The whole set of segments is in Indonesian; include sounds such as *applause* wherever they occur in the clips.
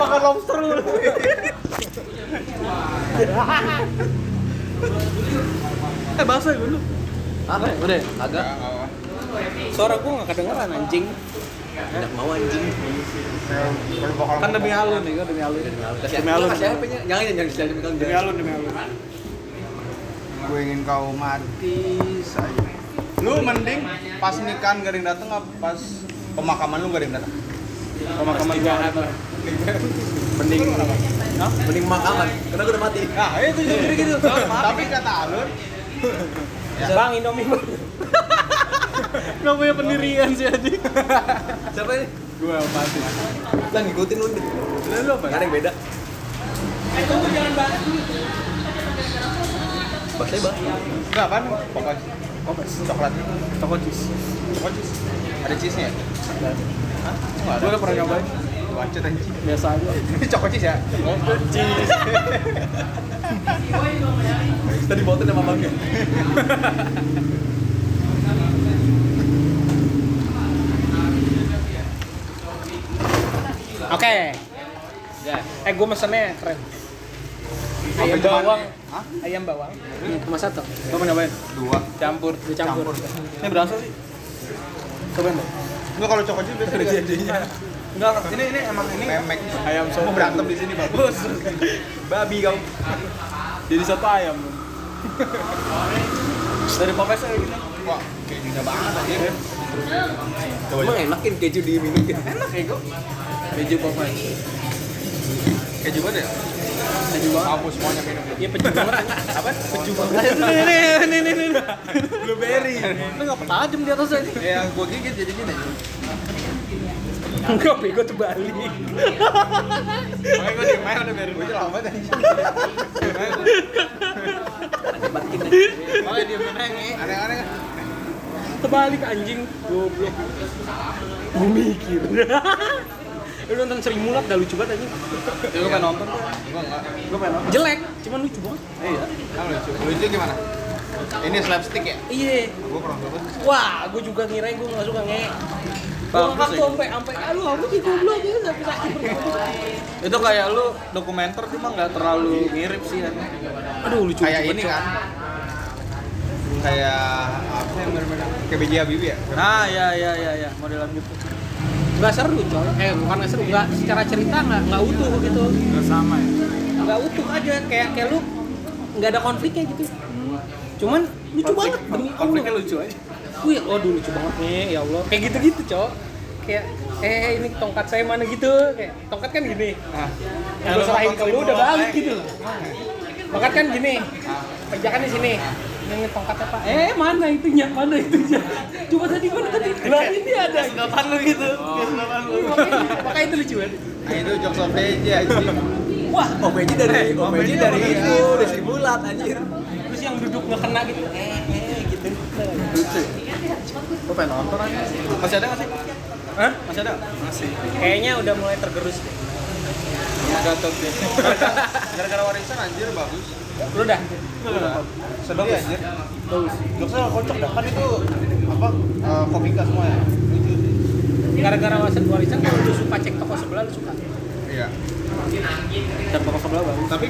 Makan lobster lu. eh bahasa gue lu. Apa? Udah, agak Suara gue gak kedengeran anjing. enak mau anjing. Kan demi alun nih, kan demi alun. Demi alun. kasih HP-nya. Jangan jangan jangan demi alun. Demi alun, demi alun. gue ingin kau mati saya lu mending pas nikahan gak ada yang dateng apa pas pemakaman lu gak ada yang dateng Pemakaman apa? mending? Mending makaman, karena gue udah mati. nah itu jadi gitu *laughs* tapi kata alun Bang Indomie. Bang. Gak punya pendirian sih anjing. Siapa ini? gue pasti Lah ngikutin lu nih. lu apa ada yang beda. Eh tunggu jangan banget dulu. Bah. enggak apa pokoknya Kopes. coklat Toko cheese. coklat cheese ada cheese nya Hah? Gue udah pernah nyobain. Bacot anjing Biasa aja. coklat cheese ya Cheese. Tadi foto sama bangnya. Oke. Ya. Eh gue mesennya keren. Ayam bawang. Hah? Ayam bawang. Cuma satu. Lo mau nyobain? dua Campur, dicampur. Campur. Ini berasa sih? Cobain dong. Enggak kalau coklat cheese biasanya jadinya. Enggak, ini ini emang ini memek ayam Mau soto. berantem di sini bagus babi kau Jadi soto ayam. Dari popesnya kayak gini. wah kejunya banget aja coba Emang enakin keju diminum gitu. Enak ya, Go. Keju popes. keju banget ya Hapus semuanya minum Iya peju banget. *laughs* Apa? Peju banget. Ini ini ini ini. Blueberry. Lu enggak tajam di atasnya. ya gua gigit jadi gini Enggak, bego terbalik. makanya gua diem aja udah biarin gua lama tadi makanya diem aja aneh-aneh kan Terbalik anjing, goblok. Gue mikir. *laughs* Lu nonton Sri Mulat gak lucu banget anjing. Ya gue pengen nonton. gua enggak Gue pengen nonton. Jelek, cuman lucu banget. Iya. kan lucu lucu gimana ini slapstick ya Iya. gua pernah coba Wah, gue juga ngira gue gak suka nge. Ngakak ya. tuh sampai sampai aduh aku sih goblok ya sampai sakit itu kayak lu dokumenter cuma nggak terlalu mirip sih kan Aduh lucu kayak banget, ini kan kayak apa yang bener-bener kayak BJ Habibie ya nah ya ya ya ya modelan gitu Nggak seru coy. Eh bukan nggak seru, nggak secara cerita nggak nggak utuh gitu. nggak sama ya? Nggak utuh aja kayak kayak lu nggak ada konfliknya gitu. Cuman lucu banget demi konfliknya Allah. lucu aja. Wih oh dulu lucu banget nih ya Allah. Kayak gitu gitu cowok kayak eh ini tongkat saya mana? gitu. Kayak tongkat kan gini. Nah yang gue serahin ke lu udah balik gitu. Tongkat kan gini. Kerjakan di sini ini tongkat apa eh mana itunya? Mana itunya? Coba tadi mana tadi? Lah ini ada. Sedotan lu gitu. Sedotan lu. makanya, makanya itu lucu banget nah itu jokes of BJ anjing. Wah OPJ dari OPJ dari itu, dari Sri Mulat anjir. terus yang duduk nggak kena gitu eh eh gitu. Lucu. Gue pengen nonton aja? Masih ada nggak sih? Hah? masih ada? Masih. Kayaknya udah mulai tergerus deh. gatot deh *laughs* gara-gara warisan anjir bagus Lu dah. sedih anjir Bagus. jokesnya kocok dah kan itu apa eh, komika semua ya lucu Gara-gara warisan warisan kalau lu suka cek toko sebelah lu suka. iya dan toko sebelah bagus tapi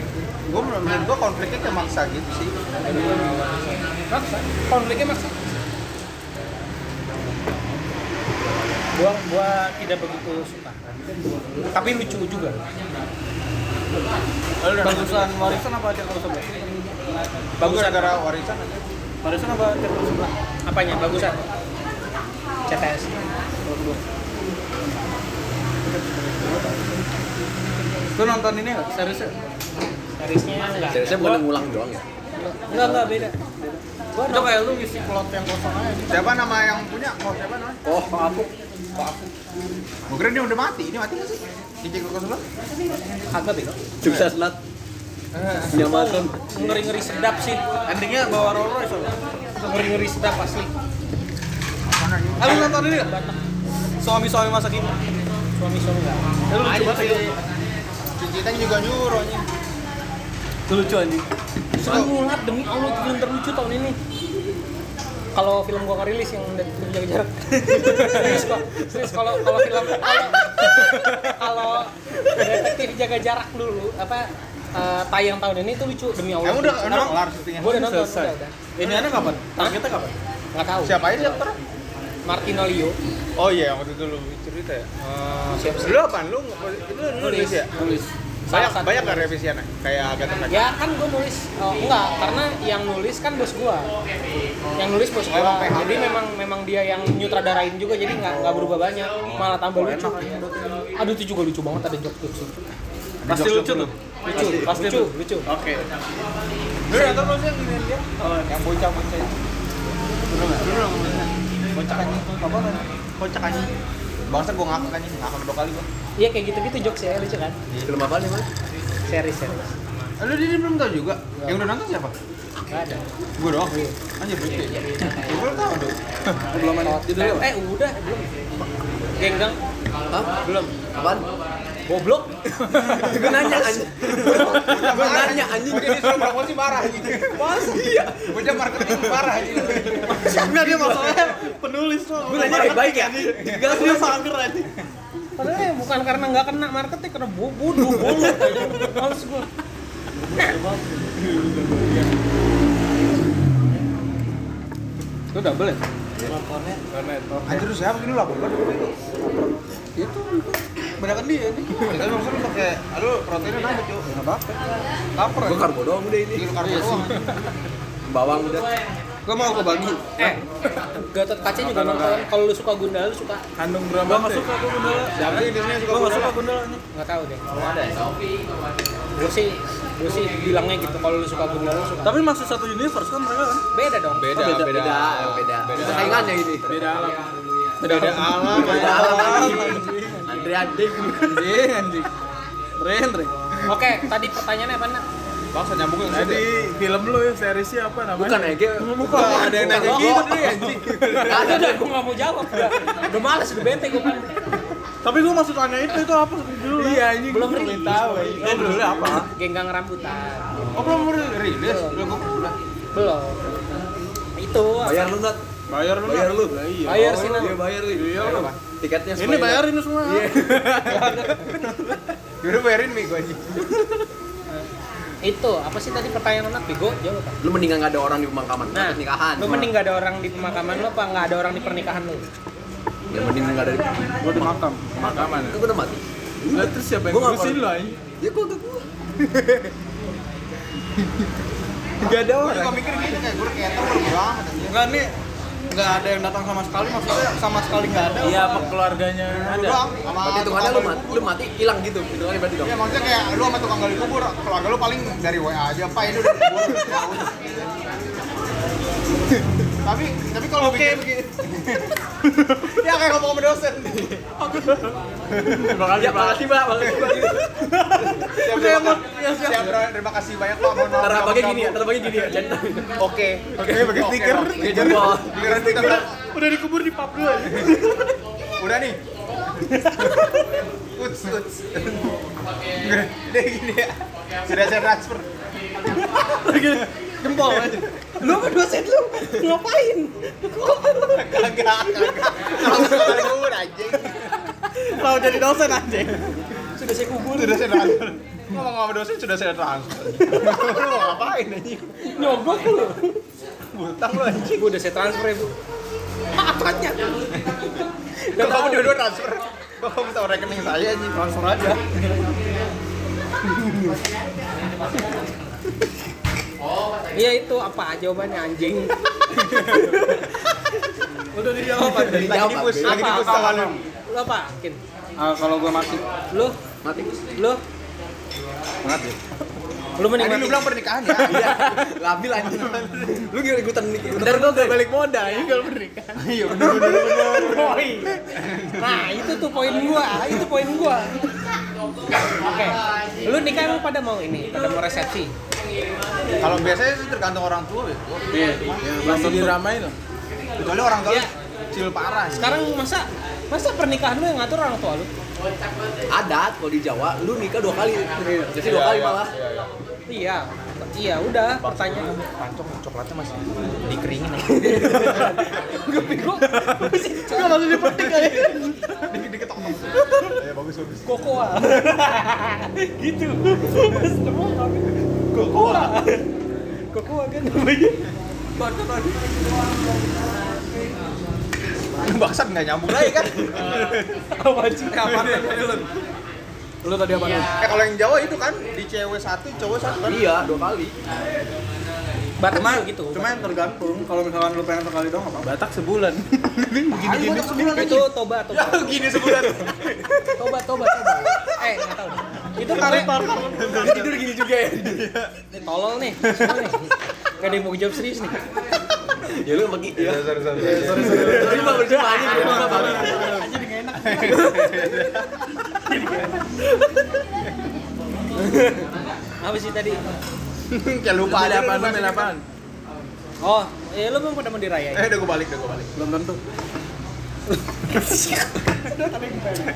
gua menurut menurut gua konfliknya kayak maksa gitu sih Maksa. Konfliknya maksa. Gua gua tidak begitu suka. Tapi lucu juga. Bagusan warisan apa toko sebelah bagus gara-gara warisan aja warisan apa toko sebelah Apanya? Bagusan. CTS. lu nonton ini nggak seriusnya Seriesnya enggak. Seriusnya bukan ngulang doang ya. Enggak, enggak beda. Gua itu kayak lu ngisi plot yang kosong aja siapa nama yang punya oh siapa namanya Oh, Pak Apuk. Pak Aku gua kira dia udah mati ini mati nggak sih di cek toko sebelah kagak beda. Sukses lat. Menyelamatkan. Ngeri-ngeri sedap sih. endingnya bawa Rolls Royce apa? Ngeri-ngeri sedap asli. ah lu nonton ini suami-suami masa kini Suami-suami enggak. ya lu lucu banget ya Cincitang juga nyuruh anjing itu lucu anjing Sri Mulat demi Allah film terlucu tahun ini. Kalau film gua ngerilis yang dari jaga jarak. *laughs* serius kok. Serius kalau kalau film kalau kalau jaga jarak dulu apa eh, tayang tahun ini tuh lucu demi Allah. Emang udah udah Emang- kelar syutingnya? Gua udah nonton, Selesai. udah, udah. Ini aneh kapan? Targetnya kapan? Nggak tahu. Siapa aja aktor? Martino Leo. Oh iya, yang waktu itu lu cerita ya. Eh, siapa sih? Lu apaan? Lu itu lu nulis ya? Nulis. Banyak satu. banyak kan revisiannya? Kayak Agatha Christie. Ya kan gue nulis, oh, enggak, karena yang nulis kan bos gua. Yang nulis bos Oh, gua. PH. Jadi memang memang dia yang nyutradarain juga, jadi nggak nggak berubah banyak, malah tambah lucu. Aduh itu juga lucu banget ada jok jok lucu. Pasti lucu tuh. Lucu, Pasti lucu, lucu. Oke. Lu nonton lu sih yang ginian dia? Yang bocah-bocah itu. Belum? Belum. Bocah anjing. Apa kan? Kocak anjing. Bangsa gua ngakak anjing, ngakak dua kali gua. Iya kayak gitu-gitu jokes ya lucu kan? Film apa nih, Mas? Series series. Lu dia belum tahu juga. Yang udah nonton siapa? Nggak ada. Gua doang. Anjir lucu. ya. Gua belum tahu apa? Eh udah belum. Genggang Hah? belum. Apaan? Goblok. *laughs* Gue nanya anjing. Gue nanya anjing. Disuruh promosi parah anjing. Masa iya? Bocah marketing parah anjing. Enggak dia masalahnya penulis tuh. Gue nanya baik-baik ya. Enggak dia sangar aja. Padahal ya bukan karena nggak kena marketing, karena bo- bodoh bodoh *laughs* aja. Males gua. Itu double ya? Anjir lu siapa gini lu apa? Itu banyak kan dia ini. Kita maksud lu pakai aduh proteinnya nambah, Cuk. Enggak apa-apa. Lapar Gue karbo doang udah ini. Kilo karbo doang. Bawang udah. Gua mau ke bagi. Eh, Gatot Kaca juga nonton. Kalau lu suka Gundala, lu suka? Kandung berapa? Gua enggak suka gua gundala. Siapa yang suka Gua enggak gundala? suka gundala nih. Nggak tahu deh. Kalau ada ya. Gue sih, gue sih bilangnya gitu. Kalau lu suka Gundala, lu suka. Tapi masih satu universe kan mereka kan? Beda dong. Beda, Beda, beda. beda, beda. Persaingannya ini. Beda alam. Beda alam. Beda alam. Andre anjing. Anjing anjing. Ren. Oke, tadi pertanyaannya apa nak? Bangsa nyambung yang Tadi film lu ya seriesnya apa namanya? Bukan Ege. Bukan, ada yang nanya gitu deh anjing. Ada udah, gue nggak mau jawab. Udah, udah males, udah bete gue kan. Tapi gua masih tanya itu itu apa dulu? Iya anjing. Belum rilis. tahu. Eh dulu apa? Genggang rambutan. Oh belum rilis? Belum. Belum. Itu. Bayar lu nggak? Bayar lu. Bayar lu. Iya. Bayar sih, Nat. Iya bayar lu. Iya lu. Tiketnya Ini bayarin lu semua. Iya. *laughs* Yaudah bayarin mie gua anjing. Itu, apa sih tadi pertanyaan anak? Bego, jawab? Lu mendingan nggak ada orang di pemakaman. Nah, Takut nikahan. lu mending gak ada orang di pemakaman lu apa nggak ada orang di pernikahan lu? Ya mending nggak ada. Gua di makam. Makaman. Itu udah mati. Lah terus siapa yang Gua nggak ngurusin lu anjing? Ya kok gak gua. Enggak ada Gua juga mikir gitu kayak gua kayak tau anjing. Enggak nih enggak ada yang datang sama sekali maksudnya sama sekali enggak ada. Iya, apa keluarganya Lu doang sama hitungannya lu mati, lu mati hilang gitu. Hitungannya berarti dong. Ya maksudnya kayak lu sama tukang gali kubur, keluarga lu paling dari WA aja, Pak ini udah kubur. Ya *laughs* udah. Tapi tapi kalau Oke, bikin begini. *laughs* ya kayak ngomong sama dosen. Terima kasih, Ya makasih Mbak, makasih Mbak. Siap, Udah, terima, siap. terima kasih banyak Pak. Mohon maaf. Bagi gini ya, bagi gini ya. Oke. Oke, bagi stiker. Kita bilang, Udah dikubur di pub dulu udah nih. Uts, uts. Deh gini ya. Sudah saya transfer. Jempol aja. Lu apa dosen lu? Ngapain? Kagak, kagak. Kubur anjing. Mau jadi dosen anjing. Sudah saya kubur. Sudah saya transfer. Ngomong sama dosen sudah saya transfer. Lu mau ngapain anjing? Nyogok lu. Butang lu anjing. Udah saya transfer ya, Bu. Apanya? Kok kamu dua-dua transfer? Kok kamu tahu rekening saya anjing? Transfer aja. Iya itu apa jawabannya anjing? *laughs* Udah dijawab aja. Lagi di bus, lagi di bus Apa? sama lu. Lu apa? Kin? Ah, kalau gua mati. Lu? Mati. Lu? Mati. Lu mending Tadi mati. lu bilang pernikahan ya? Iya. Labil anjing. Lu gila ikutan nih. Ntar gua gak balik modal, ini kalau pernikahan. *laughs* Iya bener. Poin. Nah, itu tuh poin gua. Itu poin gua. Oke. Lu nikah emang pada mau ini, pada mau resepsi. Kalau biasanya sih tergantung orang tua ya. Iya, masih diramain loh. Kecuali orang tua Iya. kecil parah. ya. Sekarang masa masa pernikahan lu yang ngatur orang tua lu? Adat kalau di Jawa, lu nikah dua kali. Jadi dua kali malah. Iya. Iya, udah pertanyaan. Pancong coklatnya masih dikeringin. Gue bego. Enggak langsung dipetik aja. Dikit-dikit tok. *laughs* Ya bagus bagus. Kokoa. *laughs* gitu. Mas nemu. Kokoa. Kokoa kan namanya. Baca tadi. Bangsat nggak nyambung lagi kan? Apa sih? Kapan lu? Tadi apa? Eh kalau yang Jawa itu kan di cewek satu, cowok satu kan? Iya, dua kali. Batak Cuma, gitu. cuma yang tergantung. Kalau misalkan lu pengen sekali doang apa? Batak sebulan. *laughs* Gini-gini sebulan itu toba toba. Ya gini sebulan. Toba toba toba. Eh, enggak tahu. Itu kali Tidur gini juga ya. Ini tolol nih. semua nih. Gak ada yang mau jawab serius nih. Ya lu bagi ya. Sorry sorry. Sorry, sorry. Jadi gak enak. Apa sih tadi? *laughs* Kayak lupa Ada Lu main apaan? Oh, eh lu belum pada mau dirayain. Eh udah gue balik, udah gue balik. Belum tentu.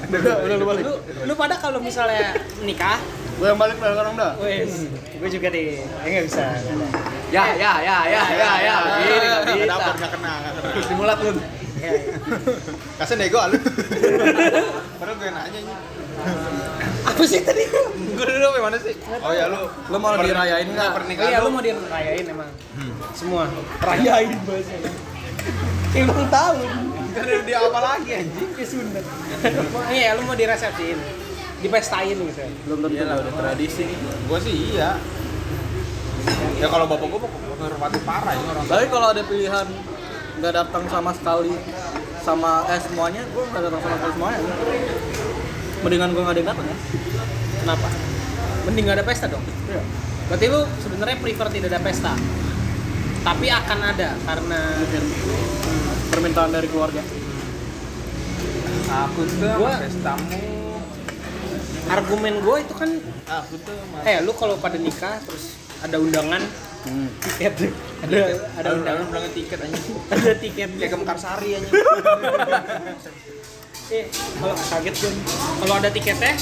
Udah, lu balik. Lu, lu pada kalau misalnya nikah, Gue yang balik sekarang dah. wes, gue juga deh. Eh nggak bisa. Ya, ya, ya, ya, ya, ya. Gini nggak Nggak bisa. dapet, nggak kena, nggak kena. Simulat lu. Ya, Kasih nego lu. *laughs* Padahal gue nanya nih. Apa sih tadi? Gue dulu mana sih? Oh ya lu. Lu mau dirayain nggak? Pernikahan iya, lu mau dirayain emang. Semua. Rayain bahasanya. Emang tahu. Kan dia apa lagi anjing? Ke Sunda. Iya, lu mau diresepsiin. Dipestain gitu. Belum tentu. Iyalah udah tradisi. Gue sih iya. Ya kalau bapak gue menghormati parah ini orang. Tapi kalau ada pilihan nggak datang sama sekali sama eh semuanya, gue nggak datang sama sekali semuanya. Mendingan gue nggak ada yang datang ya. Kenapa? Mending gak ada pesta dong. Iya. Berarti lu sebenarnya prefer tidak ada pesta. Tapi akan ada karena permintaan dari keluarga. Aku tuh Gua- pestamu. argumen gue itu kan Aku tuh eh lu kalau pada nikah terus ada undangan Hmm. tiket ada ada undangan undangan tiket anjing. ada tiket Kayak ke Mekarsari anjing. *laughs* eh kalau kaget gue kalau ada tiketnya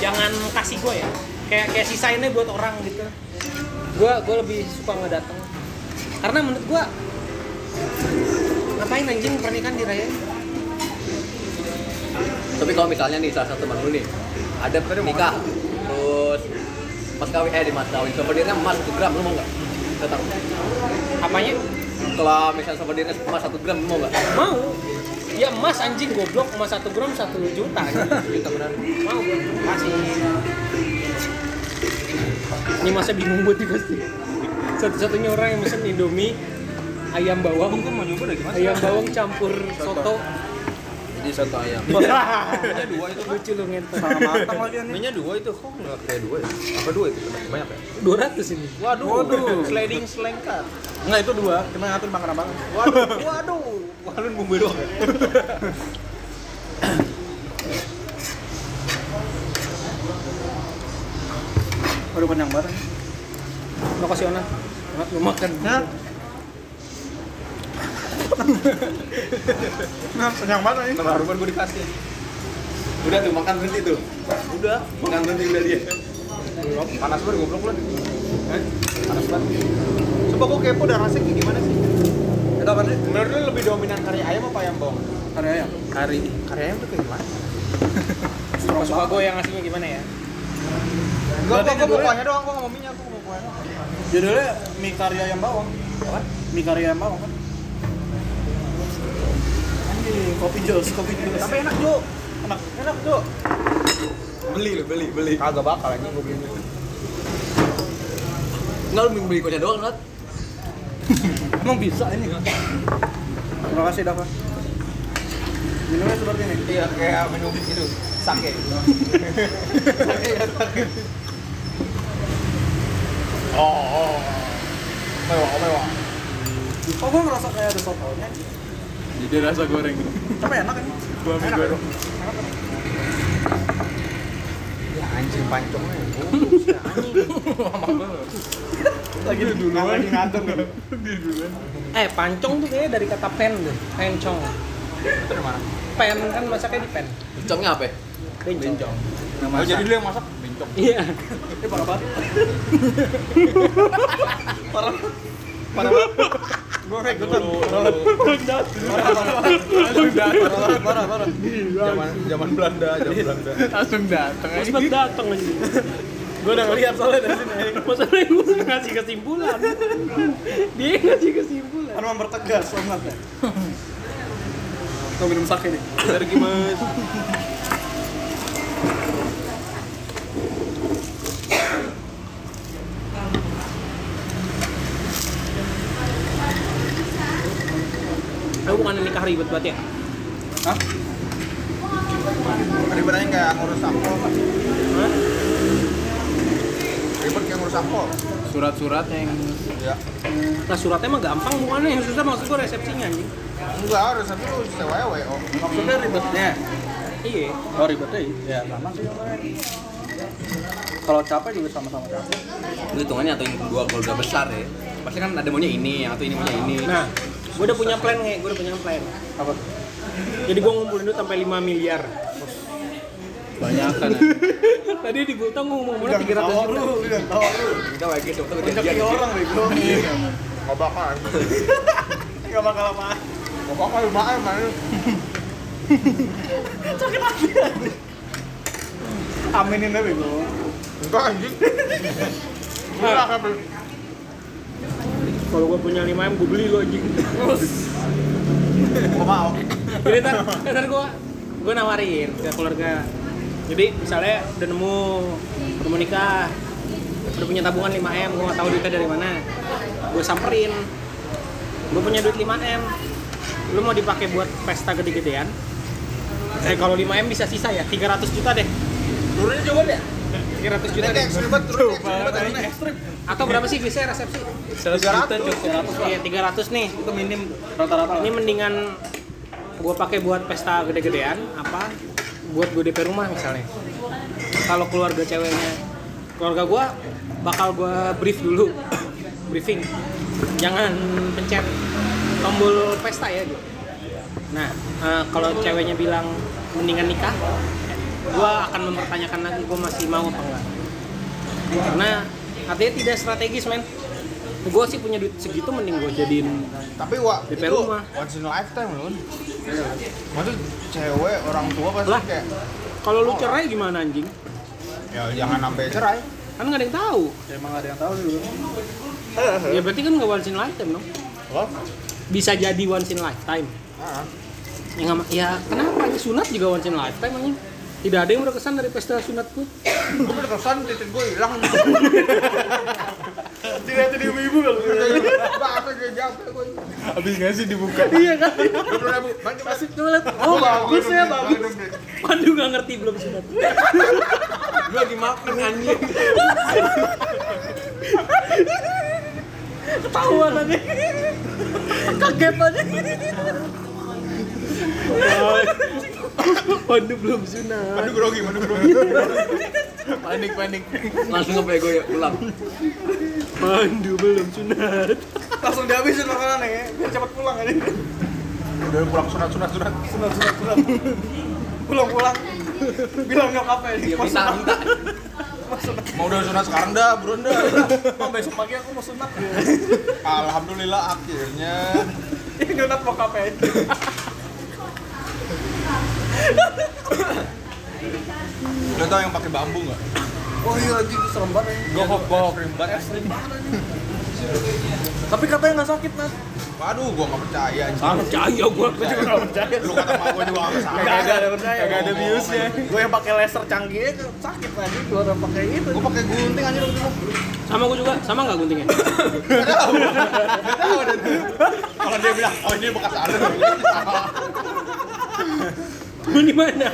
jangan kasih gue ya. Kayak kayak sisainnya buat orang gitu. Gue gue lebih suka nggak datang karena menurut gue ngapain anjing pernikahan dirayain Tapi kalau misalnya nih salah satu teman lu nih ada nikah. terus mas kawin eh di mas kawin. Souvenirnya emas 1 gram lu mau nggak? Datang. apanya? Kalau misalnya souvenirnya emas 1 gram lu mau nggak? mau ya emas anjing goblok. Emas satu gram satu juta Juta benar. mau gue kasih. Ini masa bingung buat pasti satu-satunya orang yang pesen indomie ayam bawang. Ayam bawang campur soto Jadi satu ayam. Minyak dua itu. lucu lu ngentot Sama matang lagi nih. Minyak dua itu kok nggak kayak dua ya? Apa dua itu? Banyak ya? 200 ini Waduh. Waduh. Sliding selengkat. Enggak itu dua, cuma ngatur makan apa? Waduh. Waduh. Lu bumbu doang ya? Baru kenyang banget. lo kasih ona Enak, lu makan Nah. Nah, kenyang banget ini. Nama Ruben gue dikasih. Udah tuh makan berhenti tuh. Udah. Makan berhenti udah dia. Panas banget goblok lu. Hah? Panas banget. Coba gue kepo dah rasanya kayak gimana sih? Itu apa sih? Menurut lu lebih dominan kari ayam apa ayam bawang? Kari ayam. Kari. Kari ayam tuh kayak gimana? *laughs* suka gue yang ngasihnya gimana ya Gue gue mau judulnya- kuahnya doang, gue nggak mau minyak, gue mau kuahnya. Judulnya mie kari ayam bawang. Apa? Mie kari ayam bawang kan? Anjing, kopi jos, kopi jos. Tapi enak Jo. Enak, enak Jo. Beli lu, beli, beli. Kagak bakal anjing gue beli. Enggak lu beli kuahnya doang, Nat. *laughs* Emang bisa ini? Terima kasih, Dava. Minumnya seperti ini. Iya, kayak minum itu, sake. *laughs* sake ya, sake. Oh, oh. Mewah, mewah. Oh, gua ngerasa kayak ada sotonya. Jadi rasa goreng. Tapi enak ini. Gua Enak goreng. Ya anjing pancongnya. Lagi duluan. Lagi ngantuk nih. eh pancong tuh kayaknya dari kata pen tuh pencong Itu dari mana? pen kan masaknya di pen Ucapnya apa? ya? bencong Oh, jadi lu yang masak bencok. Iya. Eh *laughs* parah banget. parah. Parah banget. Gue kayak ikutan. Parah banget. Parah parah parah. Zaman zaman Belanda, zaman Belanda. Langsung datang. Pas banget datang aja. Gue udah ngeliat soalnya dari sini. Masalahnya gue ngasih kesimpulan. Dia yang ngasih kesimpulan. Kan mempertegas sangat ya. Kau minum sake nih. Dari gimana? Aku bukan nikah ribet banget ya. Hah? Ribetnya kayak ngurus sampel. Hah? Ribet kayak ngurus sampel. Surat-surat yang Ya. Nah suratnya mah gampang bukannya yang susah maksud gue resepsinya anjing. Enggak, harus tapi lu sewewe oh. maksudnya ribetnya. Iya. Oh ribetnya ya sama sih. Kalau capek juga sama-sama capek. Itu hitungannya atau yang dua keluarga besar ya. Pasti kan ada maunya ini, atau ini maunya ini. Nah, gue udah punya plan nge, gue udah punya plan. Apa? Jadi gue ngumpulin duit sampai 5 miliar. Banyak kan. *laughs* Tadi di Bultang ngomong-ngomongnya 300 juta. udah tahu lu. Kita kayak gitu, kita Rezeki orang bego. Enggak bakal. *laughs* Enggak bakal apa. Enggak bakal lumayan mana. Aminin deh bego. Enggak anjing. *laughs* Enggak kan. Kalau gue punya 5 M, gue beli lo anjing. Gua mau. Jadi ntar, ntar gue gue nawarin ke keluarga. Jadi misalnya udah nemu udah nikah, udah punya tabungan 5 M, gue gak tahu duitnya dari mana. Gue samperin. Gue punya duit 5 M. Lu mau dipakai buat pesta gede-gedean? Eh kalau 5 M bisa sisa ya, 300 juta deh. Turunnya coba deh. 300 juta deh. ekstrim banget, turun ekstrim ekstrim. Atau berapa sih biasanya resepsi? 300 cuk. Iya 300 nih. Itu minim rata-rata. Ini mendingan gue pakai buat pesta gede-gedean apa buat gue DP rumah misalnya. Kalau keluarga ceweknya, keluarga gue bakal gue brief dulu, *coughs* briefing. Jangan pencet tombol pesta ya gitu. Nah, eh, kalau ceweknya bilang mendingan nikah, gue akan mempertanyakan lagi gue masih mau apa enggak. Karena artinya tidak strategis men. Gue sih punya duit segitu mending gue jadiin Tapi wa, DP itu rumah. once in a lifetime loh. Maksud cewek orang tua pasti Lah. kayak Kalau lu cerai gimana anjing? ya jangan sampai cerai. Kan nggak ada yang tahu. Ya, emang ada yang tahu dulu. Ya berarti kan nggak once in lifetime dong. Loh? Bisa jadi once in lifetime. Ah. Ya, nggak ma- ya kenapa? Ya, sunat juga once in lifetime anjing. Tidak ada yang berkesan dari pesta sunatku. Gue berkesan titik gue hilang. Tidak ada ibu-ibu kalau Bahasa gue jawab gue. Habis nggak sih dibuka? iya kan? Dua ribu. Kasih coba lihat. Oh bagus ya bagus. Waduh nggak ngerti belum sunat. Gue lagi makan anjing. Ketahuan aja. Kaget aja. Waduh belum sunat. Manu grogi, manu grogi. Panik panik. Langsung apa ya gue ya pulang. Pandu belum sunat. Langsung dihabisin makanan ya. Biar cepat pulang aja. Udah pulang sunat sunat sunat. Sunat sunat sunat. Pulang pulang. Bilang nyokapnya Dia Mas minta sunat. minta. Mas sunat. Mau udah sunat sekarang dah, buruan dah. Mam besok pagi aku mau sunat. Alhamdulillah akhirnya. Ini nyunat bokapnya. Lo tau yang pakai bambu nggak? Oh iya lagi itu serem banget. ya. Gohok gohok rimbat. Tapi katanya nggak sakit Nat. Waduh, gua nggak percaya anjing. Ah percaya gua. Gue juga nggak percaya. Lu kata mak gua juga nggak percaya. Kagak ada percaya. Kagak ada biusnya. Gue yang pakai laser canggih aja sakit lagi. Gue orang pakai itu. Gua pakai gunting anjir waktu itu. Sama gua juga. Sama nggak guntingnya? Nggak tahu. Nggak tahu ada. Kalau dia bilang, oh ini bekas ada. Lu di mana?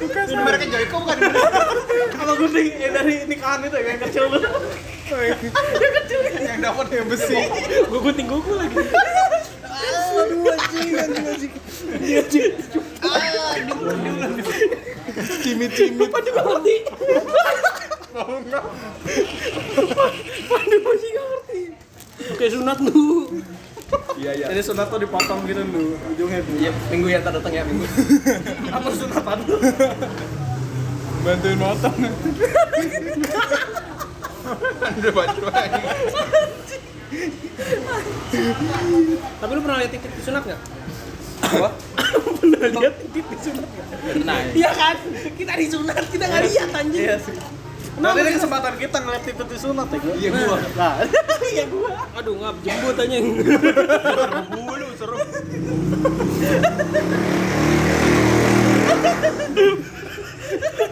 Ini mereknya Joyko bukan? *laughs* Sama gunting yang dari nikahan itu yang kecil tuh. *laughs* Yang dapat yang besi. Gua gunting kuku lagi. Aduh anjing anjing anjing. Cimit-cimit. Lupa juga ngerti. Pandu masih nggak ngerti. Oke sunat lu. Iya iya. Jadi sunat tuh dipotong gitu dulu ujungnya tuh. Iya minggu ya ntar datang ya minggu. *laughs* Apa sunatan? Bantuin motong. Bantu aja. Tapi lu pernah lihat titik disunat nggak? Apa? pernah lihat titik disunat nggak? Pernah. Iya kan? Kita disunat, kita nggak lihat anjing. Iya sih. Nah, ini kesempatan kita ngeliat titik disunat ya gua. Iya gua. Nah, *laughs* Iya gua. Aduh, ngap jembut anjing. Bulu seru.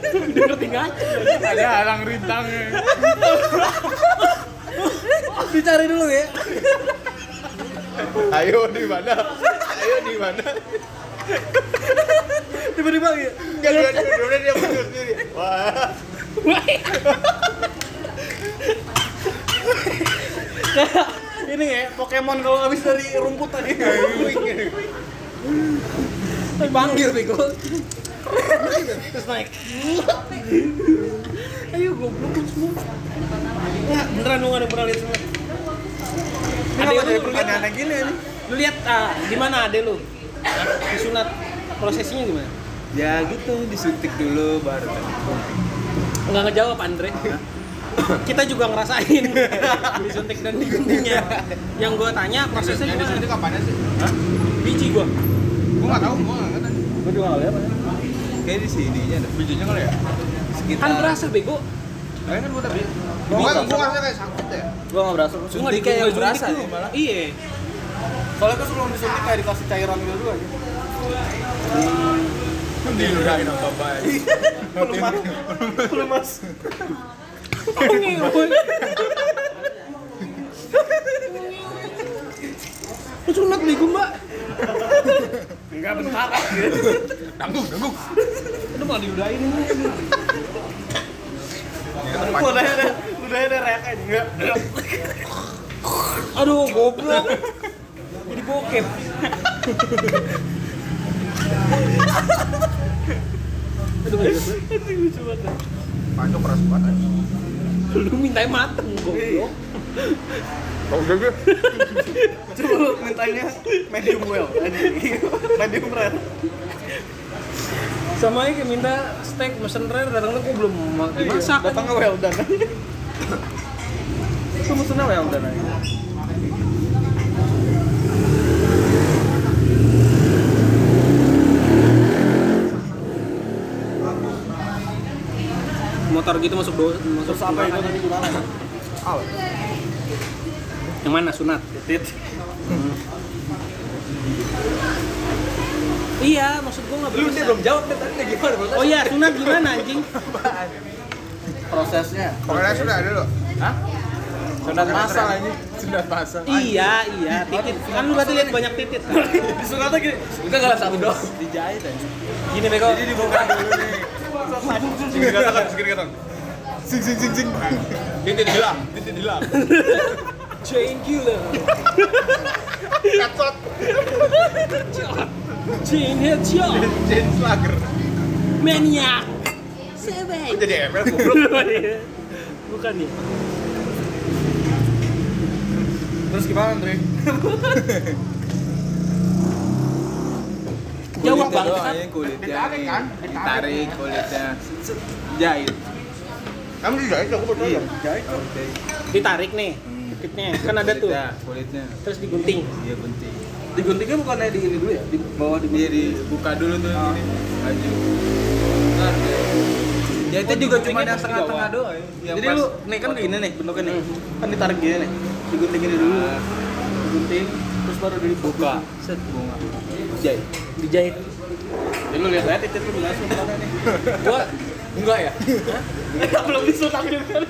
Udah ngerti ngaco. Ada halang rintangnya. dicari dulu ya. Ayo di mana? Ayo di mana? Tiba-tiba ya. Enggak dia dia dia mundur sendiri. Wah. Kayak *laughs* ini ya, Pokemon kalau habis dari rumput tadi. Tapi panggil bego. Terus naik. Ayo goblok lu semua. Nggak, beneran lu nggak ada pernah lihat semua. Ada yang lu, pertanyaan lihat, yang gini ini. lu lihat ah, di mana ade lu? Disunat prosesnya gimana? Ya gitu, disuntik dulu baru Nggak ngejawab Andre. Kita juga ngerasain *laughs* disuntik dan diguntingnya. Yang gua tanya prosesnya Yang gimana? disuntik kapan sih? Biji gua. Gua enggak tahu, gua enggak tahu. Gua juga nggak lihat. Kayak di sini-nya ada. Bijinya kali ya? Sekitar. Kan berasa bego. Kayaknya kan gua tadi. Gua Gua nggak gua ngerasa kayak sangkut ya. Gua nggak berasa. Suntik di- kayak yang berasa malah. Iya. Soalnya kan sebelum disuntik kayak dikasih cairan gitu dulu aja. Diludahin. Pelumas. Pelumas. Sunat bego mbak? Enggak bentar. Dangguk, dangguk. Itu malah diudahin ini. Ludahnya ada, ludahnya ada reak aja. Enggak. Aduh goblok. Jadi bokep. Aduh. Lucu banget. Pancok keras banget. Lu mintanya mateng goblok. Kau udah gue. Coba lu mintanya medium well. anjing. Medium rare. Sama aja kayak minta steak mesen rare datang gua belum ma- dimasak. Datang ke well done. Itu mesennya well done aja. Motor gitu masuk do masuk Terus apa itu tadi gimana? Yang mana sunat? Titit. Iya, maksud gua nggak Lu belum jawab deh tadi gimana bro? Oh iya, sunat gimana anjing? Prosesnya. Pokoknya sudah ada lo. Hah? Sunat masal ini. Sunat masal. Iya, iya, titit. Kan lu berarti lihat banyak titit *laughs* kan? Disunatnya gini. Enggak enggak satu doang. Dijahit aja. Gini bego. Jadi dibuka dulu nih. Sing sing. Sing sing. Titit hilang, titit hilang. Killer. Katot. Chain headshot. Chain slugger. Maniac. Seven. jadi ML. Bukan ya? Terus gimana, Andre? Jawab Kulitnya bang. doang, ya, kulitnya Ditarik, kan? ditarik kulitnya jahit Kamu dijahit aku betul. iya Jahit. Ditarik nih. Tititnya kan ada tuh. kulitnya kulitnya Terus digunting. iya penting Diguntingnya bukannya di ini dulu ya? Di bawah di dia dibuka dulu tuh ini baju Ntar deh. jahitnya juga cuma yang tengah-tengah doang ya. Jadi pas lu nih kan gini nih bentuknya nih. Kan ditarik gini nih. Digunting gini dulu. Ah. Digunting terus baru dibuka. set bunga jahit Dijahit. Jadi lu lihat aja titik lu langsung mana *laughs* nih. Gua Enggak ya? Belum disunat gitu kan.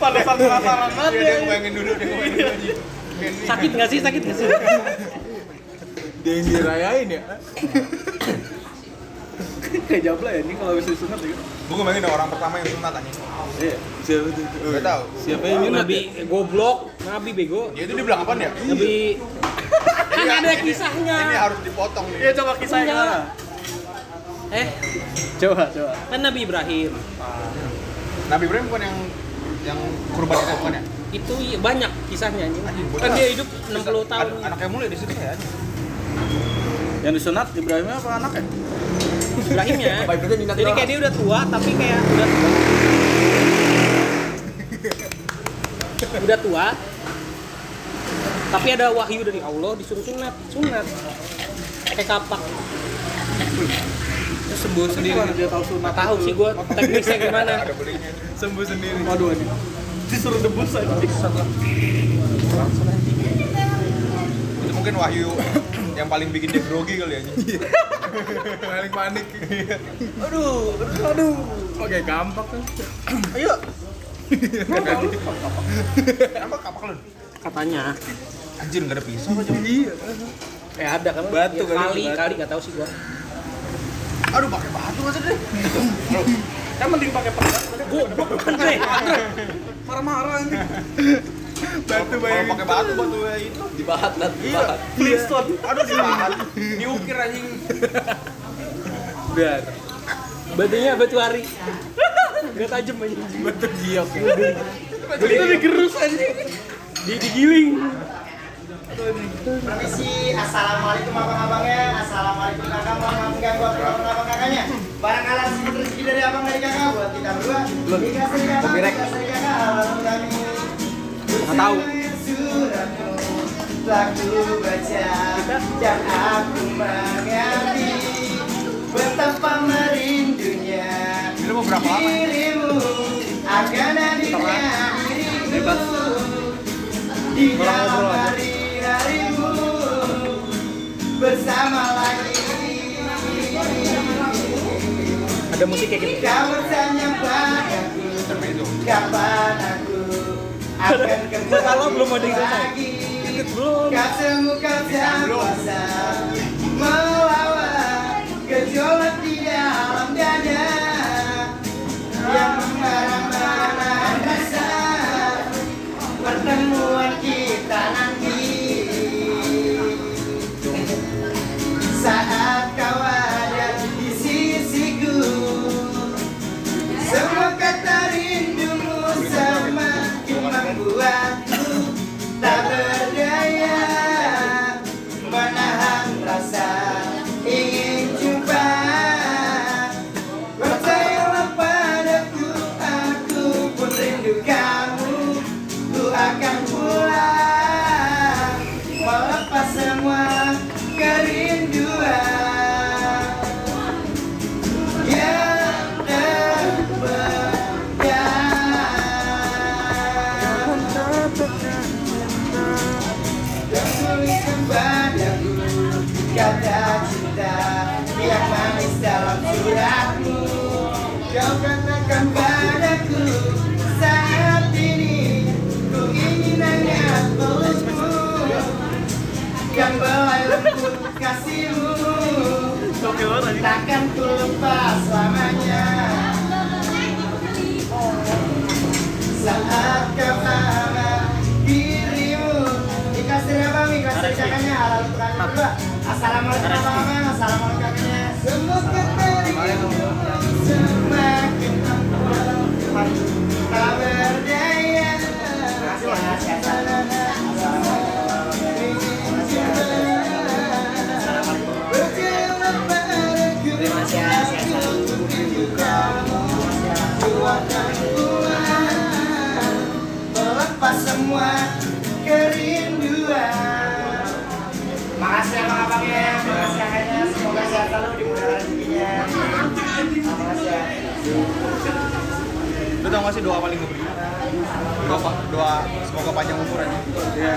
Pada penasaran banget dia ya. yang bayangin dulu dia yang bayangin dulu sakit nggak sih? Sakit nggak sih? dia yang dirayain ya *laughs* Kayak jabla ya ini kalau bisa disunat gitu. gue bayangin orang pertama yang sunat anjing Iya. siapa tuh Gak tahu. siapa yang nyunat Nabi ya? goblok. Nabi bego. dia itu dibilang apa ya Nabi kan ada kisahnya. ini harus dipotong nih Iya coba kisahnya? Eh, Coba coba. kan Nabi Ibrahim. Nabi Ibrahim bukan yang yang kurban itu bukan ya Itu iya, banyak kisahnya anjing. Kan dia hidup 60 tahun. An- anaknya mulai di situ ya anjing. Yang disunat Ibrahimnya apa anaknya? Ibrahimnya. *laughs* Jadi kayak dia udah tua tapi kayak udah tua. *laughs* udah tua. Tapi ada wahyu dari Allah disuruh sunat, sunat. Pakai kapak. Terus sembuh sendiri. Dia tahu sunat? Tahu sih gua teknisnya gimana. *laughs* Sembuh sendiri. Waduh ini. Disuruh debus aja. Itu mungkin Wahyu yang paling bikin dia grogi kali ya. Paling panik. Aduh, aduh. Oke, gampang kan. Ayo. Apa kapak lu? Katanya. Anjir enggak ada pisau aja. Iya. Eh ada kan? Batu Ya, kali, kali, batu. kali nggak tahu sih gua. Aduh, pakai batu aja deh. Kan mending pakai pedang. Goblok kan deh. Marah-marah ini. Batu bayangin. Kalau pakai batu batu kayak itu. Dibahat nat, Iya. dibahat. Flintstone. Aduh, dibahan. Diukir anjing. Biar. Batunya batu hari. Gak tajam aja. Batu giok. Itu digerus anjing. Di digiling. Permisi, assalamualaikum abang-abangnya, assalamualaikum kakak, mohon maaf mengganggu abang kakaknya. Barang alat sedikit rezeki dari abang dari kakak buat kita berdua. Dikasih kakak, dikasih kakak, kami. Nggak tahu. Telah ku baca dan aku mengerti betapa merindunya dirimu akan hadirnya dirimu di dalam hari-harimu bersama lagi Ada musik kayak gitu. kau bertanya padaku kapan aku Kalau belum ada yang Belum. kau semuka tak kuasa melawan gejolak di dalam dada yang mengarah-arah Belai lembut kasihmu Takkan Saat kau dirimu? Kasih kakaknya berdua Assalamualaikum abang-abang Assalamualaikum Semoga dirimu Semakin membuat Tak berdaya. Terima Makasih kakaknya Semoga sehat selalu dimudahkan rezekinya Makasih ya Lu tau gak sih doa paling gak berguna? Doa, doa semoga panjang umur aja. Iya.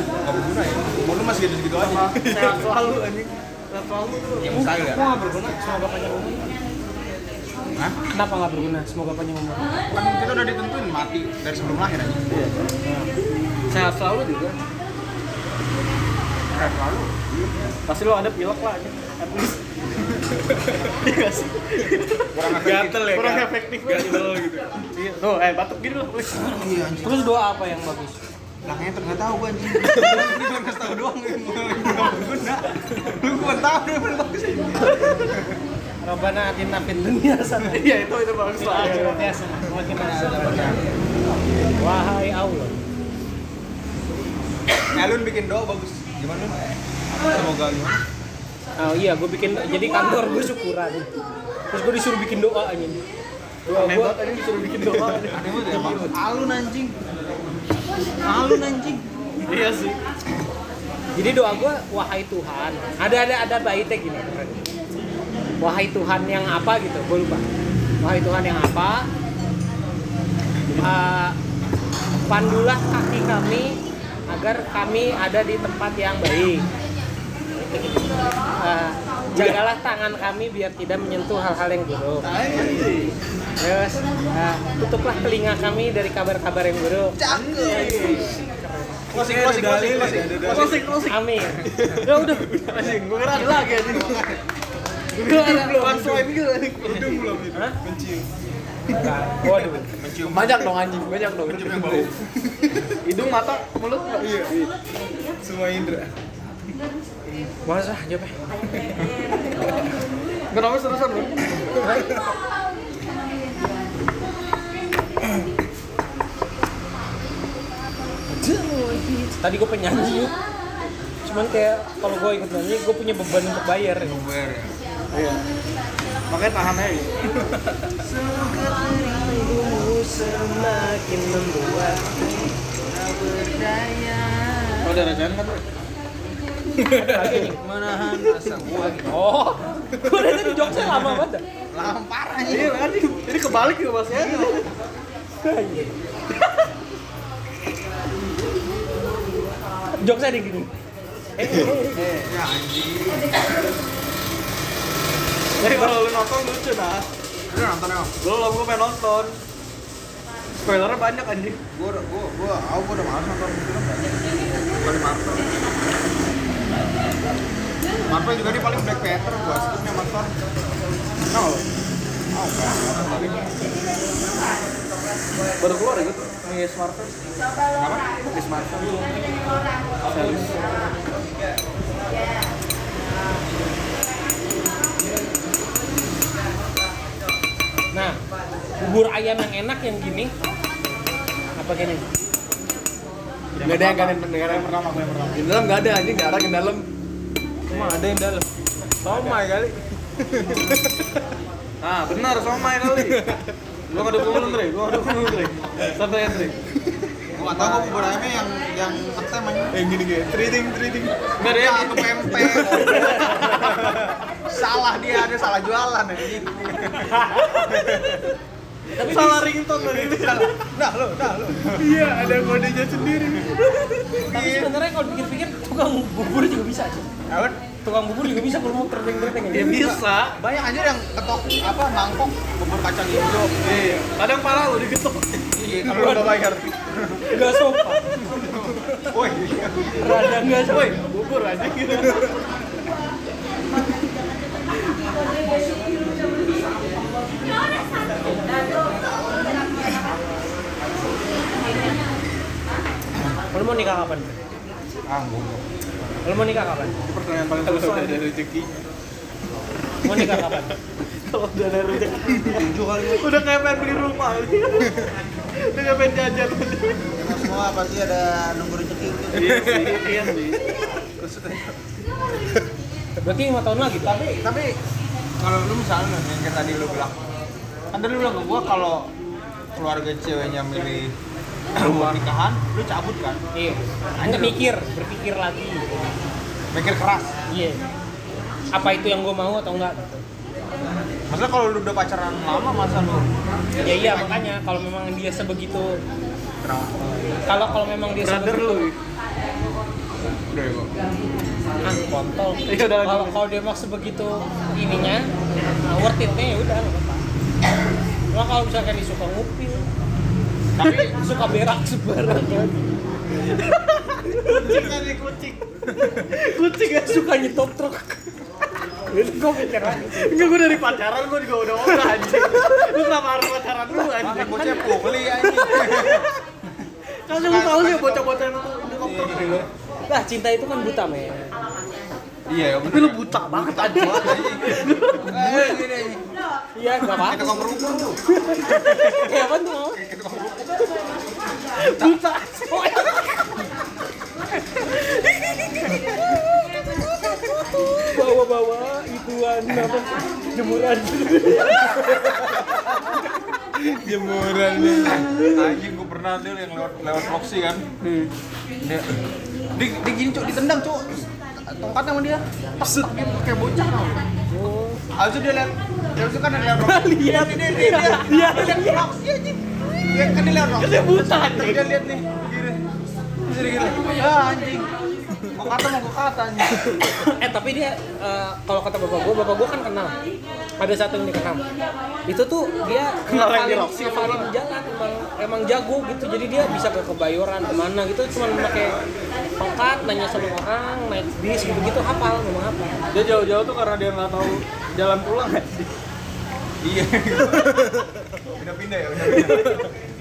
Gak berguna ya. Umur lu masih gitu-gitu aja. Sehat selalu anjing. Sehat selalu tuh. Ya mustahil ya. Kok nggak berguna? Semoga panjang umur. Hah? Kenapa nggak berguna? Semoga panjang umur. Kan kita udah ditentuin mati dari sebelum lahir aja. Sehat selalu juga. Keren lalu. Pasti lo ada pilek lah anjing. At least. *laughs* Iya sih? Kurang efektif. Gatel ya. Kurang efektif gatel gitu. Iya. Tuh, eh batuk gini. Iya anjing. Terus doa apa yang bagus? Lah ngeter nggak tahu gua anjing. *laughs* Ini cuma kasih tahu doang yang nggak berguna. Lu gua tahu yang bagus. Rabbana atina fid dunya hasanah. Iya itu itu bagus lah. Wahai Allah. Alun bikin doa bagus. Gimana lu? Semoga gimana? oh iya gue bikin jadi kantor gue syukuran terus gue disuruh bikin doa anjing doa gue tadi disuruh bikin doa. Aneh banget ya, Bang. Alun anjing. Alun anjing. Iya sih. jadi doa gue wahai Tuhan ada ada ada baitnya gini wahai Tuhan yang apa gitu gue lupa wahai Tuhan yang apa Eh, pandulah kaki kami agar kami ada di tempat yang baik Eh, jagalah tangan kami biar tidak menyentuh hal-hal yang buruk terus eh, tutuplah telinga kami dari kabar-kabar yang buruk Closing, closing, closing, closing. Closing, closing. amin ya udah Anjing, gue kira lagi anjing. Gue kira ada punchline gitu anjing. Waduh. Banyak dong anjing, banyak dong. Hidung, mata, mulut enggak? Iya. Semua Kenapa terusan lu? Tadi gue penyanyi yuk. Cuman kayak kalau gue ikut nyanyi, gue punya beban untuk bayar. Ber. Iya. Makanya tahan aja. semakin Oh, ada rajaan kan? Menahan asa gua. Oh, gue dari tadi jokesnya lama banget. Lama parah. Iya. Ini kebalik ya Mas ya. Jokesnya di gini. Eh, eh, eh. Ya anjing. Jadi kalau lu nonton lucu nah. Udah nonton ya? Belum, gue pengen nonton. Spoilernya banyak anjing. Gua udah- gua gua aku gua udah malas nonton film Bukan Marvel. Marvel juga dia paling Black Panther gua skipnya Marvel. Oh. Oh, kan. Baru keluar ya gitu. Miss Marvel. Kenapa? Miss Marvel. Series. Nah, bubur ayam yang enak yang gini. Apa gini? Gak ada yang gak ada yang yang pertama, yang pertama. Di dalam gak ada anjing, gak ada yang dalam. Emang ada yang dalam. Somai kali. Nah, *laughs* benar somai kali. Lu nggak dukung lu, Andre? Gua dukung lu, Andre. Santai, Andre. Gua enggak tahu gua bubur ayamnya yang yang ngetem aja. Yang gini gini. Trading, trading. Nggak ada yang Satu pempek. *laughs* salah dia, ada salah jualan anjing. Tapi salah ringtone tadi. Nah, lo, nah, lo. Iya, ada kodenya sendiri. tapi sebenarnya kalau pikir-pikir tukang bubur juga bisa. Cik. Apa? Tukang bubur juga bisa kalau mau terteng-terteng Ya bisa. Banyak anjir yang ketok apa mangkok bubur kacang hijau. Iya. Kadang parah lu diketok. Iya, kalau udah bayar. Gak sopan. Woi, Rada gak sopan. Woi, bubur aja gitu. Lu mau nikah kapan? ah, goblok. Lu mau nikah kapan? Itu pertanyaan paling susah ada rezeki. Mau nikah kapan? Kalau udah ada rezeki. Tujuh kali. Udah kayak pengen beli rumah. *laughs* Udah kayak pengen jajan. Emang semua pasti ada nunggu rezeki. Iya sih, iya sih. Berarti lima tahun lagi. Tapi tapi kalau lu misalnya yang kayak tadi lu bilang, kan tadi lu bilang ke gua kalau keluarga ceweknya milih rumah nikahan, lu cabut kan? Iya. Hanya mikir, berpikir lagi. Mikir keras. Iya. Apa itu yang gue mau atau enggak? gitu. Maksudnya kalau lu udah pacaran lama masa lu Ya iya makanya kalau memang dia sebegitu kalau kalau memang dia Brother sebegitu lu. udah ya, ah kontol. Iya, Kalau kalau dia emang sebegitu ininya nah, worth it-nya ya udah nggak apa-apa. Kalau misalkan dia suka ngupil, tapi *laughs* suka berak sembarangan, *laughs* Kucing aja kucing. Kucing aja. suka nyetop truk. Gue pikir lagi. Enggak, gue dari pacaran gue juga udah ogah anjing. Lu kenapa harus pacaran dulu Makan anjing? bocah pukuli anjing. Kan lu tahu sih bocah-bocah yang helikopter. Lah cinta itu kan buta men. Iya, ya Tapi lu buta banget anjing. Iya nggak Kayak apa-apa. tukang kerupuk tuh. Kayak apa tuh? Mau? Buta. Oh, bawa bawa ituan apa? Jemuran. Jemuran. Anjing gue pernah tuh yang lewat lewat Roxy kan? Dia di, di gini cuk ditendang cuk. Tongkat sama dia. Gitu kayak bocah tau. Habis itu dia lihat dia itu kan ada lihat Roxy *laughs* Lihat. dia dia dia dia. Iya. dia lihat Roxy anjing dia kan dia lihat Roxy Dia buta, dia lihat nih terus dia gini ah anjing mau kata mau gue kata eh tapi dia eh, kalau kata bapak gua bapak gua kan kenal. Ada satu yang dikenal itu tuh dia Kenal yang di Roxy jalan emang emang jago gitu. Jadi dia bisa ke kebayoran ke mana gitu. Cuma pakai tongkat nanya sama orang naik bis gitu gitu hafal memang hafal Dia jauh-jauh tuh karena dia nggak tahu jalan pulang sih? iya. *laughs* Pindah pindah ya pindah pindah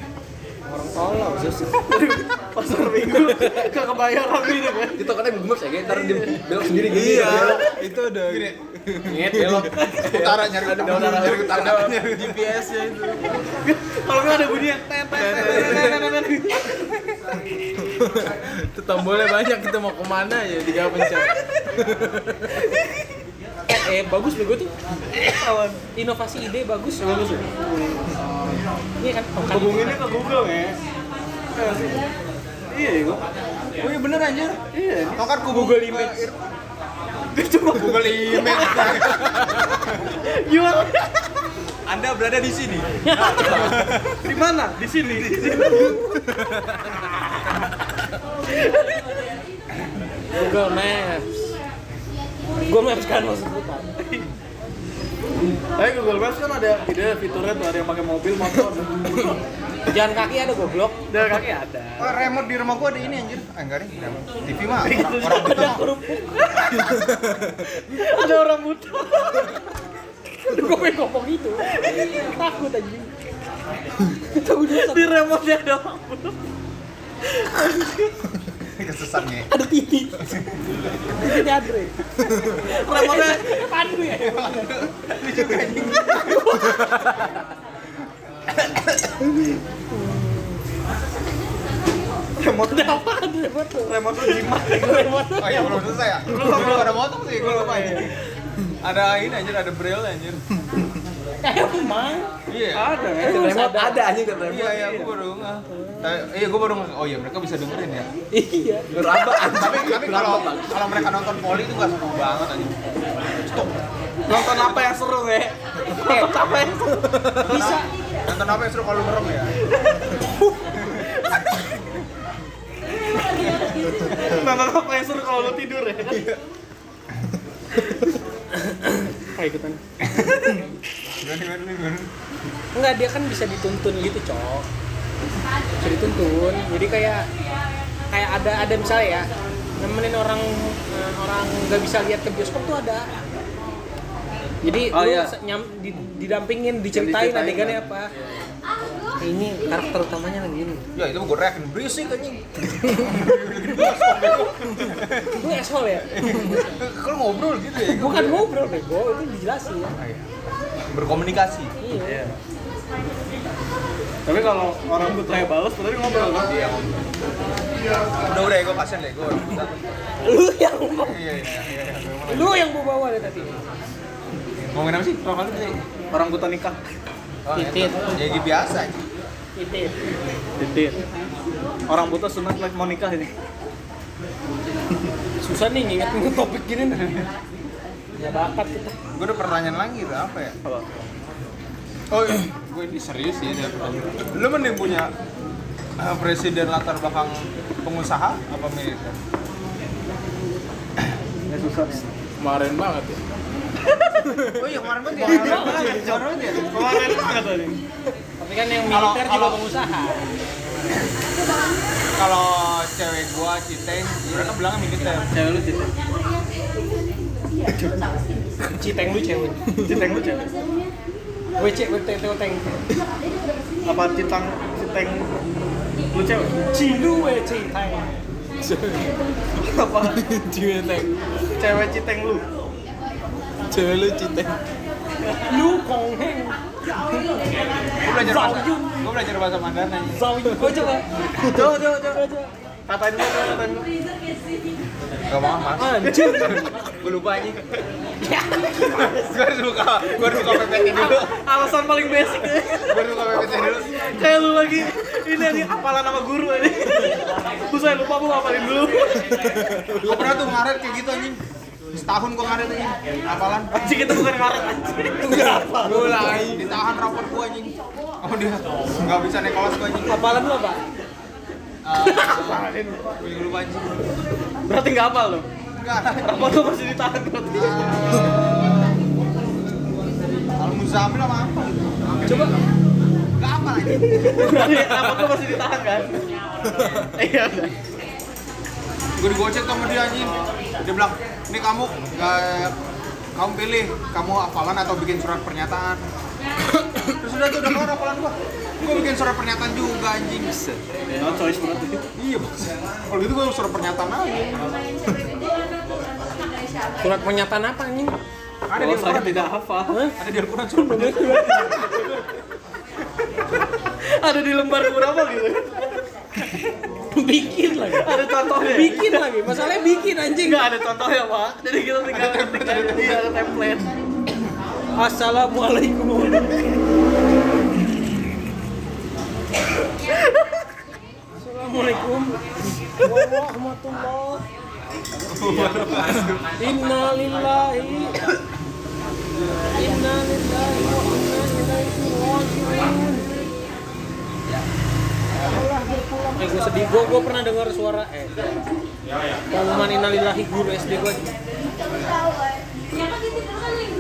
orang tolong sus *laughs* Pasar minggu ke kebayoran gitu kan. Itu katanya gemes ya, kayak ntar dia belok sendiri gini. iya itu udah gini Nget, belok. utara nyari utara nyari utara nyari GPS nya itu. Kalau nggak ada bunyi yang. Itu tombolnya banyak kita mau ke mana ya tiga pencet. eh, eh bagus bego tuh inovasi ide bagus bagus iya kan Hubunginnya ke Google ya. Iya. Iya, oh iya bener anjir Iya. tongkat ku Google Image Cuma Google Image gimana? Anda berada di sini Di mana? Di sini. Di sini. Google Maps Google Maps kan maksud bukan Tapi Google Maps kan ada ide fiturnya tuh ada yang pakai mobil motor. *laughs* jalan kaki ada goblok Dari kaki ada. Oh, remote di rumah gua ada ini anjir. Ah, enggak nih, remote. TV mah Itu orang, orang buta. *laughs* Ada orang buta. Aduh gue pengen ngomong gitu Takut anjing *laughs* Itu udah Di remote ada orang buta. *laughs* Kesesat nih. ada titik Titiknya Andre Remote nya Pandu ya remote nya apa remote remote jimat. remote Oh iya belum selesai ya? Belum belum ada motong sih gua lupa ya. Ada ini anjir, ada braille anjir. Emang Iya. Ada ya. Remote ada anjing kan Iya remote. iya, gua baru nggak. Eh, Iya, gua baru nggak. Oh iya, mereka bisa dengerin ya. iya Berapa Tapi tapi kalau kalau mereka nonton poli itu nggak seru banget anjir. Stop. Nonton apa yang seru ya? Nonton apa yang seru? bisa Nonton apa yang seru kalau merem ya? Nonton apa yang seru kalau lu tidur ya? ikutan Gimana gimana gimana? Enggak dia kan bisa dituntun gitu cok. Bisa dituntun. Jadi kayak kayak ada ada misalnya ya nemenin orang eh, orang nggak bisa lihat ke bioskop tuh ada. Jadi Oh, lu iya. nyam, di- didampingin diceritain Diceritain, adegannya kan? apa. Eh, ini karakter utamanya lagi ini Ya itu gua reakin berisik anjing. lu asshole ya Kalau ngobrol gitu ya. bukan ngobrol bego itu dijelasin ya Berkomunikasi. iya Tapi kalau orang buta balas berarti ngobrol kan? Iya. Udah udah ya, gua kasihan deh gua. lu yang Iya iya iya. iya. lu yang bawa bawa deh tadi Ngomongin apa sih? Kalau kali tadi? Orang buta nikah. Oh, Titit. Ya gitu biasa anjing. titit Titit. Orang buta sunat lagi mau nikah ini. *laughs* susah nih nginget nginget topik gini nih nggak bakat kita Gue ada pertanyaan lagi tuh apa ya? Apa? Oh, gue ini serius ya dia pertanyaan. Lu mending punya eh, presiden latar belakang pengusaha apa militer? Ya susah. Kemarin banget ya. *laughs* Oh iya kemarin banget ya. Kemarin ya. Kemarin banget tadi. tapi kan yang militer juga pengusaha Kalau cewek gua Citeng, mereka bilangnya militer. Cewek lu citeng. citeng lu cewek Citeng lu cewek. WC WT teng Apa citang citeng lu cewek? cilu we citeng Apa Citeng. cewek citeng lu? Cewek lu citeng. lu kong heng Gue belajar bahasa, gue belajar bahasa Mandarin aja. oh coba Coba coba coba. Katain dulu, katain dulu. Gak mau mas. Anjing. Gue lupa anjing. Gue harus buka, gue harus buka PPT dulu. Alasan paling basic ya. Gue harus buka PPT dulu. Kayak lu lagi ini nih hafalan nama guru ini. Gue saya lupa gue ngapalin dulu. Gue pernah tuh ngaret kayak gitu anjing. Setahun gue ngaret anjing. Hafalan. Anjing itu bukan ngaret anjing. Enggak apa. Mulai. Ditahan rapor gue anjing. Oh dia nggak bisa naik kelas gue anjing. Hafalan lu apa? Gue juga lupa anjing. Berarti enggak hafal lu. Enggak. Rapor lu masih ditahan berarti. Al Muzamil sama apa? Coba Enggak apa lagi. berarti rapor lu masih ditahan kan? *laughs* Iya. Gue digocek sama dia anjing. Dia bilang, ini kamu eh, kamu pilih kamu hafalan atau bikin surat pernyataan. Terus udah tuh udah keluar hafalan gua. Gua bikin surat pernyataan juga anjing. No choice berarti. Iya. Kalau gitu gua surat pernyataan aja. Surat pernyataan apa anjing? Ada di saya Al-Quran. tidak hafal. Ada di Al-Quran surat Ada di lembar berapa gitu? *laughs* bikin lagi. Ada contohnya. Bikin lagi. Masalahnya bikin anjing. Enggak ada contohnya, Pak. Jadi kita tinggal ada template. Assalamualaikum. Assalamualaikum warahmatullah. Inna lillahi Inna lillahi wa inna ilaihi raji'un. Eh, gue sedih. Gue gue pernah dengar suara eh. Pengumuman innalillahi guru SD gue.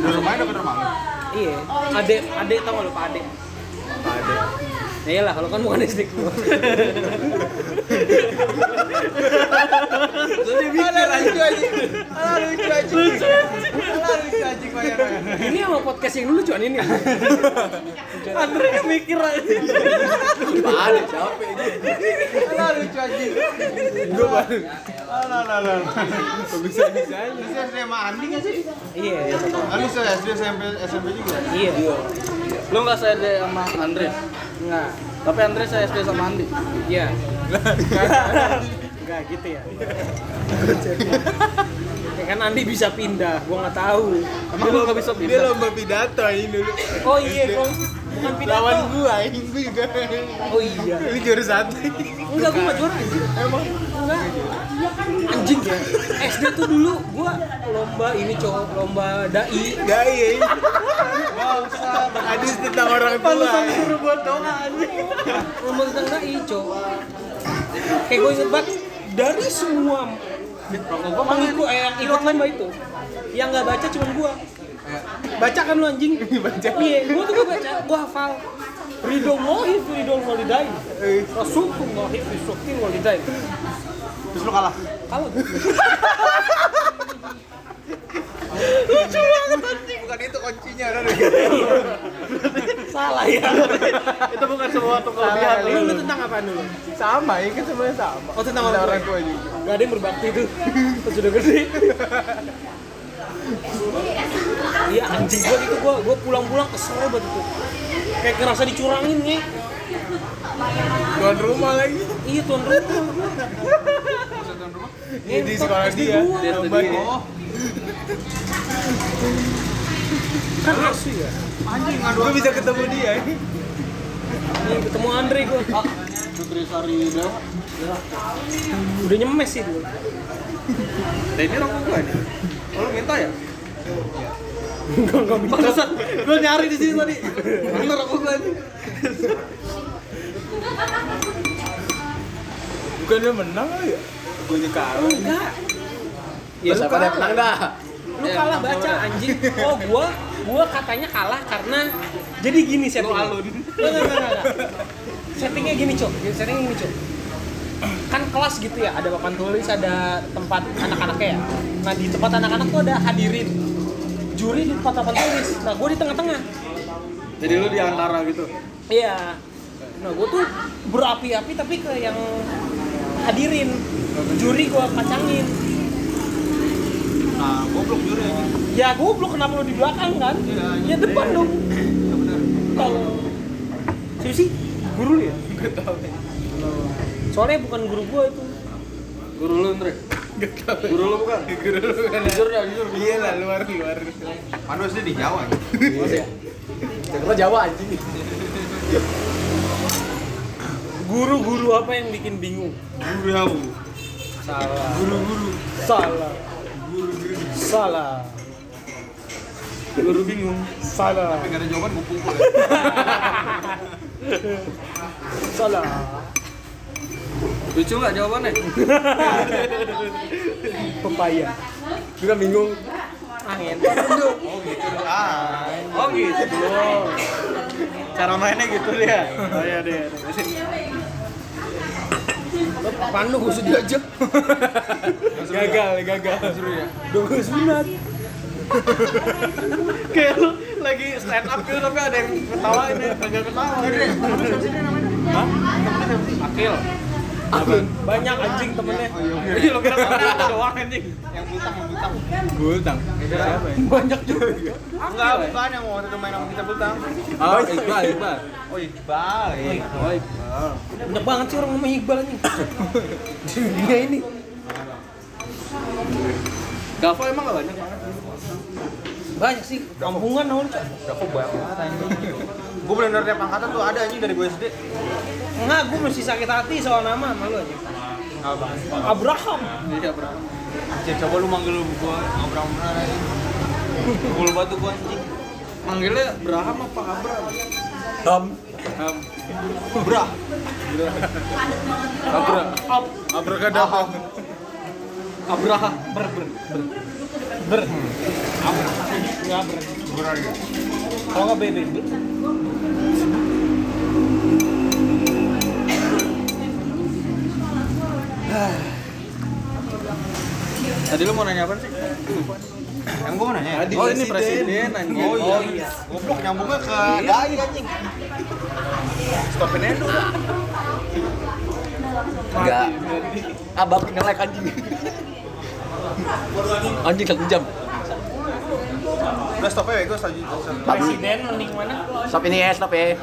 Di rumahnya dekat rumah lu. Iya. Ade, ade tau gak lu Pak Ade? Ya iyalah, kalau kan bukan SD gua. Jadi mikir lucu anjing. Ala lucu anjing. Lucu. Lucu anjing bayarnya. ini sama podcast yang dulu cuman ini. Andre mikir aja. Ada capek ini. Ala lucu anjing. Gua baru. Ala ala ala. Bisa bisa aja. Bisa Andi nggak sih? iya, iya. Andi SD SMP SMP juga. Iya. Lu enggak sama Andre. Enggak. Tapi Andre saya SD sama Andi. Iya. Enggak gitu ya. ya kan Andi bisa pindah, gua nggak tahu. Emang lu enggak bisa Dia pindah? lomba pidato ini dulu. Oh iya, kok bukan pidato. Lawan gua, ini gua juga. Oh iya. Lu juara satu. Enggak, gua nggak juara anjing. Emang? Enggak. Anjing ya. SD tuh dulu gua lomba ini cowok, lomba dai. Gak iya. Hadis tentang orang tua. Pantesan disuruh buat doa anjing. Lomba tentang dai, cowok. Kayak gue inget banget dari semua pengikut eh, yang ikut lomba itu yang nggak baca cuma gua baca kan lu anjing *laughs* baca iya gua tuh gua baca gua hafal Ridho Mohi Ridho Walidain Rasulullah fi Sukti Walidain Terus lu kalah. kalau Bukan itu kuncinya. Ada salah ya. Itu bukan sesuatu kelebihan lu, lu. lu tentang apa dulu? Sama, ya kan semuanya sama. oh tentang orang orang tua juga. gak ada yang berbakti tuh. Pas sudah gede. Iya anjing. Gua gitu gua gua pulang-pulang kesel banget itu kayak ngerasa dicurangin nih Tuan rumah lagi. iya tuan rumah Ini di sekolah dia. gua. Lombanya. Oh, kan asu ya anjing. Gua bisa ketemu dia. Nih, ketemu Andre ah, Putri Sari Dewa. udah nyemes sih dulu Dan ini rokok gua nih. Oh, lu minta ya? enggak enggak minta Pantesan gua nyari di sini tadi. Mana rokok gua nih? Bukannya menang ya? Gua kalah. enggak. Ya, siapa yang menang dah? lu kalah baca anjing. Oh gua gua katanya kalah karena jadi gini settingnya alun. Enggak, enggak, enggak, enggak. settingnya gini cok settingnya gini cok kan kelas gitu ya ada papan tulis ada tempat anak-anaknya ya. Nah di tempat anak-anak tuh ada hadirin. Juri di tempat papan tulis. Nah gua di tengah-tengah. Jadi lu di antara gitu. iya. Nah gua tuh berapi-api tapi ke yang hadirin juri gua kacangin Nah, goblok juri anjing. ya goblok kenapa lu di belakang kan ya depan dong Ya benar. kalau siapa sih guru lu ya soalnya bukan guru gua itu Guru lu, Andre. Guru lu bukan? Guru lu kan. Jujur ya, jujur. Iya lah luar luar. Panu SD di Jawa. Jakarta Jawa anjing. Guru-guru apa yang bikin bingung? Guru. Salah. Guru-guru. Salah. Salah. Guru bingung. Salah. Tapi nggak ada jawaban gue pukul. Salah. Lucu nggak jawabannya? Pepaya. Juga bingung. Angin. Ah. Oh gitu. Cara mainnya gitu dia. Oh iya deh. Pandu gue sudah aja. gagal, gagal. Seru ya. Dua sunat. Kayak lu lagi stand up gitu tapi ada yang ketawain ya, kagak ketawa. Hah? Akil. Banyak anjing temennya. Iya lo kira aku doang anjing. Yang butang, yang butang. Gultang. Siapa ya? Banyak juga. Enggak, bukan yang mau waktu itu main sama kita butang. Oh, Iqbal, Iqbal. Oh, Iqbal. iya. Oh Iqbal. Banyak banget sih orang ngomong Iqbal anjing. Di dunia ini. Gava emang gak banyak Banyak sih. Kampungan awal cok. Udah banget anjing. Gue bener-bener tiap angkatan tuh ada anjing dari gue SD. Enggak, gue masih sakit hati soal nama sama lu aja. Abraham. Iya berapa? Anjir, coba lu manggil lu gue ngobrol beneran anjing. Pukul batu gue anjing. Manggilnya Braham apa Abram? Ham. Ham. Bra. Abra. Ab. Abrakadabra. Abraha. Ber ber ber. Ber. Abra. Enggak ber. Kalau nggak bebe. ber. Tadi lu mau nanya apa sih? Yang gue mau nanya. ya? Oh ini presiden anjing. Oh iya. Goblok nyambungnya ke dai anjing. Stopin aja dulu. Enggak. Abang nge-like anjing. Anjing satu jam. Udah stop ya, gue stop. Presiden mending mana? Stop ini ya, stop ya.